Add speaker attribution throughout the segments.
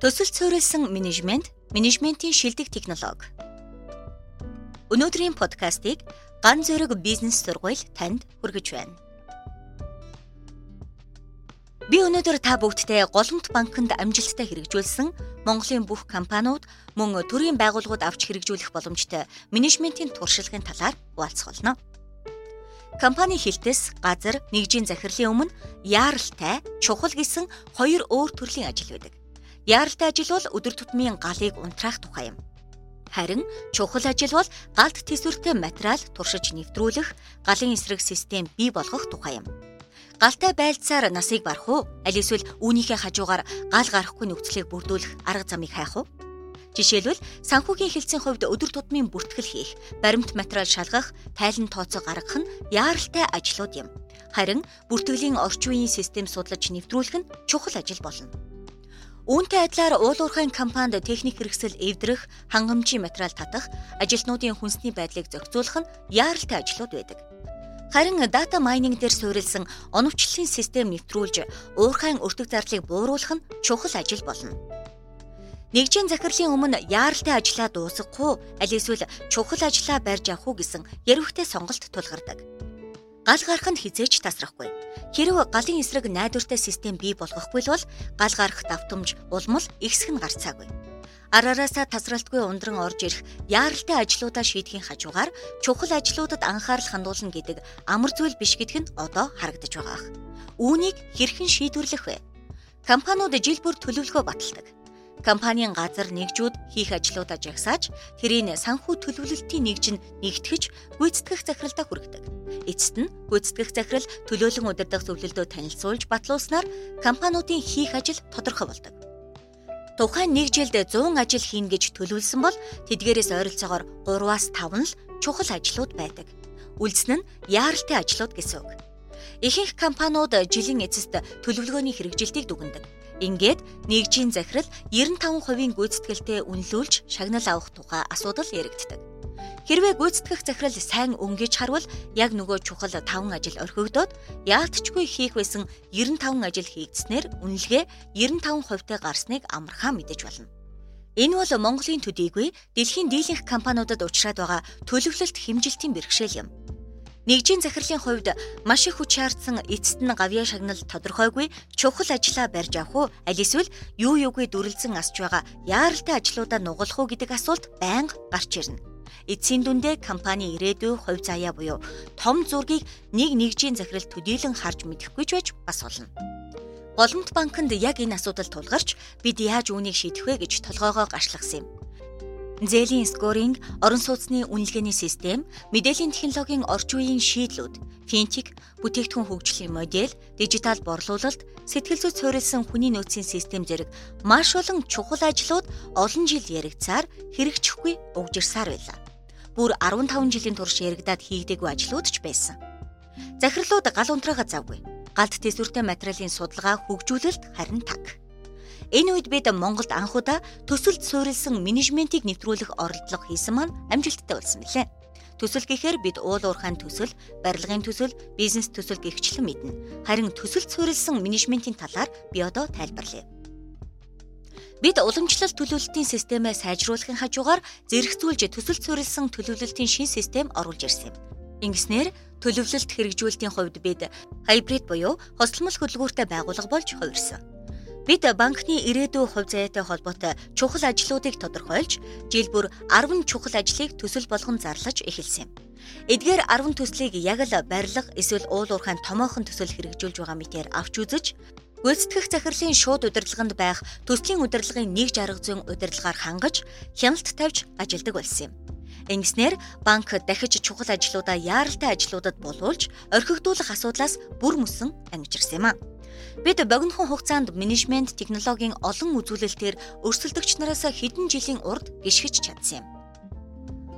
Speaker 1: Төсөл цөөрөлсөн менежмент, менежментийн шилдэг технологи. Өнөөдрийн подкастыг Ган зэрэг бизнес сургууль танд хүргэж байна. Би өнөөдөр та бүгдтэй Голомт банкнд амжилттай хэрэгжүүлсэн Монголын бүх компаниуд мөн төрийн байгууллагууд авч хэрэгжүүлэх боломжтой менежментийн туршлагын талаар хуваалцах болно. Компани хилтэс, газар, нэгжийн захирлын өмнө яаралтай, чухал гэсэн хоёр өөр төрлийн ажил байдаг. Яаралтай ажил бол өдөр тутмын галыг унтраах тухай юм. Харин чухал ажил бол галд төсвөртэй материал туршиж нэвтрүүлэх, галын эсрэг систем бий болгох тухай юм. Галтай байлцаар насыг барах уу? Аль эсвэл үүнийхээ хажуугаар гал гарахгүй нөхцөлийг бүрдүүлэх арга замыг хайх уу? Жишээлбэл санхүүгийн хилцээний хувьд өдөр тутмын бүртгэл хийх, баримт материал шалгах, тайлан тооцоо гаргах нь яаралтай ажлууд юм. Харин бүртгэлийн орчин үеийн систем судлаж нэвтрүүлэх нь чухал ажил болно. Үүнтэй адилаар уул уурхайн компанид техник хэрэгсэл эвдрэх, хангамжийн материал татах, ажилтнуудын хүнсний байдлыг зохицуулах нь яаралтай ажлууд байдаг. Харин дата майнинг дээр суурилсан оновчлолын систем нэвтрүүлж, уурхайн өртөг зардлыг бууруулах нь чухал ажил болно. Нэгжийн захирлын өмнө яаралтай ажлаа дуусгах уу, аль эсвэл чухал ажлаа барьж авах уу гэсэн ярвхтэй сонголт тулгардаг. Гал гарах нь хизээч тасрахгүй. Хэрв галын эсрэг найдвартай систем бий болгохгүй бол гал гарах давтамж улмал ихсэх нь гарцаагүй. Арараасаа тасралтгүй ундран орж ирэх яаралтай ажлуудаа шийдэхийн хажуугаар чухал ажлуудад анхаарал хандуулна гэдэг амар зүйл биш гэдг нь одоо харагдаж байгаа. Үүнийг хэрхэн шийдвэрлэх вэ? Компаниуд жил бүр төлөвлөгөө баталдаг компанийн газар нэгжүүд хийх ажлуудаа жагсааж тэрийн санхүү төлөвлөлтийн нэгж нь нэгтгэж гүйцэтгэх захиралдаа хүргэдэг. Эцэст нь гүйцэтгэх захирал төлөөлөн удирдах зөвлөлдөө танилцуулж батлуулснаар компаниудын хийх ажил тодорхой болдог. Тухайн нэг жилд 100 ажил хийн гэж төлөвлөсөн бол тэдгээрээс ойролцоогоор 3-аас 5 л чухал ажлууд байдаг. Үлдсэн нь яаралтай ажлууд гэсэн үг. Ихэнх компаниуд жилийн эцэст төлөвлөгөөний хэрэгжилтийг дүгнэдэг. Ингээд нэгжийн захирал 95%-ийн гүйцэтгэлтэй үнэлүүлж шагнал авах тухай асуудал яригддаг. Хэрвээ гүйцэтгэх захирал сайн өнгөж харвал яг нөгөө чухал 5 ажил орхигдоод яалтчгүй хийх байсан 95 ажил хийгдснээр үнэлгээ 95%-тай гарсныг амархаа мэдэж болно. Энэ бол Монголын төдийгүй дэлхийн дийлэнх компаниудад учраад байгаа төлөвлөлт хэмжилтийн бэрхшээл юм. Нэгжийн захирлын хувьд маш их хүч хаардсан эцэст нь гавьяа шагнал тодорхойгүй чухал ажлаа барьж авах уу аль эсвэл юу юугүй дүрлэлзэн асч байгаа яаралтай ажлуудаа нугалах уу гэдэг асуулт байнга гарч ирнэ. Эцсийн дүндээ компани ирээдүй хувь заяа буюу том зургийг нэг нэгжийн захирал төдийлөн харж мэдэхгүй ч байж бас болно. Голомт банкнд яг энэ асуудал тулгарч бид яаж үүнийг шийдэх вэ гэж толгоогоо гарчлгасан юм. Зээлийн скоринг, орон сууцны үнэлгээний систем, мэдээллийн технологийн орчин үеийн шийдлүүд, финтек, бүтээгдэхүүн хөгжлийн модель, дижитал борлуулалт, сэтгэл зүйд суурилсан хүний нөөцийн систем зэрэг маш олон чухал ажлууд олон жил яригцаар хэрэгжихгүй угжирсаар байлаа. Бүр 15 жилийн турш яригадад хийгдээгүй ажлууд ч байсан. Захирлууд гал унтраага завгүй. Галт төсвөртэй материалын судалгаа, хөгжүүлэлт харин таг. Энэ үед бид Монголд анхудаа төсөлд суурилсан менежментийг нэвтрүүлэх оролдлого хийсэн маань амжилттай болсон билээ. Төсөл гэхээр бид уул уурхайн төсөл, барилгын төсөл, бизнес төсөл гихчлэн мэднэ. Харин төсөлд суурилсан менежментийн талаар би одоо тайлбарлая. Бид уламжлалт төлөвлөлтийн системээ сайжруулахын хажуугаар зэрэгцүүлж төсөлд суурилсан төлөвлөлтийн шин систем оруулж ирсэн юм. Ингэснээр төлөвлөлт хэрэгжүүлэлтийн хувьд бид хайбрид буюу хосломол хөдөлгүүртэй байгууллага болж хувирсан. Бид банкны ирээдүйн хувь заяатай холбоотой чухал ажлуудыг тодорхойлж, жил бүр 10 чухал ажлыг төсөл болгон зарлаж эхэлсэн юм. Эдгээр 10 төслийг яг л барилга эсвэл уул уурхайн томоохон төсөл хэрэгжүүлж байгаа мэтээр авч үзэж, гүйцэтгэх захирлын шууд удирдлаганд байх төслийн удирдлагын нэг жарга зүйн удирдлагаар хангаж, хяналт тавьж ажилдаг болсон юм. Ингэснээр банк дахиж чухал ажлуудаа яаралтай ажлуудад болуулж, орхигдуулах асуудлаас бүр мөсөн ангижирсан юм а. Бид богинохон хугацаанд менежмент технологийн олон үзүүлэлтээр өрсөлдөгч нараас хэдэн жилийн урд гიშгэж чадсан юм.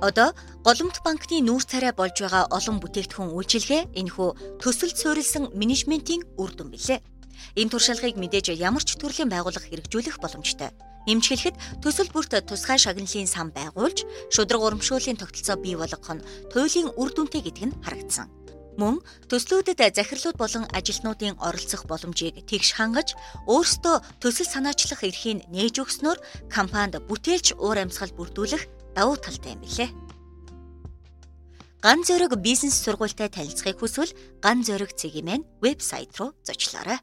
Speaker 1: Одоо Голомт банкны нүүр царай болж байгаа олон бүтээгдэхүүн үйлчилгээ энэхүү төсөлд суурилсан менежментийн үр дүн билээ. Энэ туршлагыг мэдээж ямар ч төрлийн байгууллага хэрэгжүүлэх боломжтой. Нэмжлэхэд төсөл бүрт тусгай шагналын сан байгуулж, шудраг урамшууллын тогтолцоо бий болгох нь туйлын үр дүнтэй гэдг нь харагдсан. Мөн төслүүдэд захирлууд болон ажилтнуудын оролцох боломжийг тэгш хангаж өөрсдөө төсөл санаачлах эрхийг нээж өгснөөр компанид бүтээлч уур амьсгал бүрдүүлэх давуу талтай юм билээ. Ган зөрөг бизнес сургуультай танилцахыг хүсвэл Ган зөрөг цэгийн вебсайт руу зочлоорой.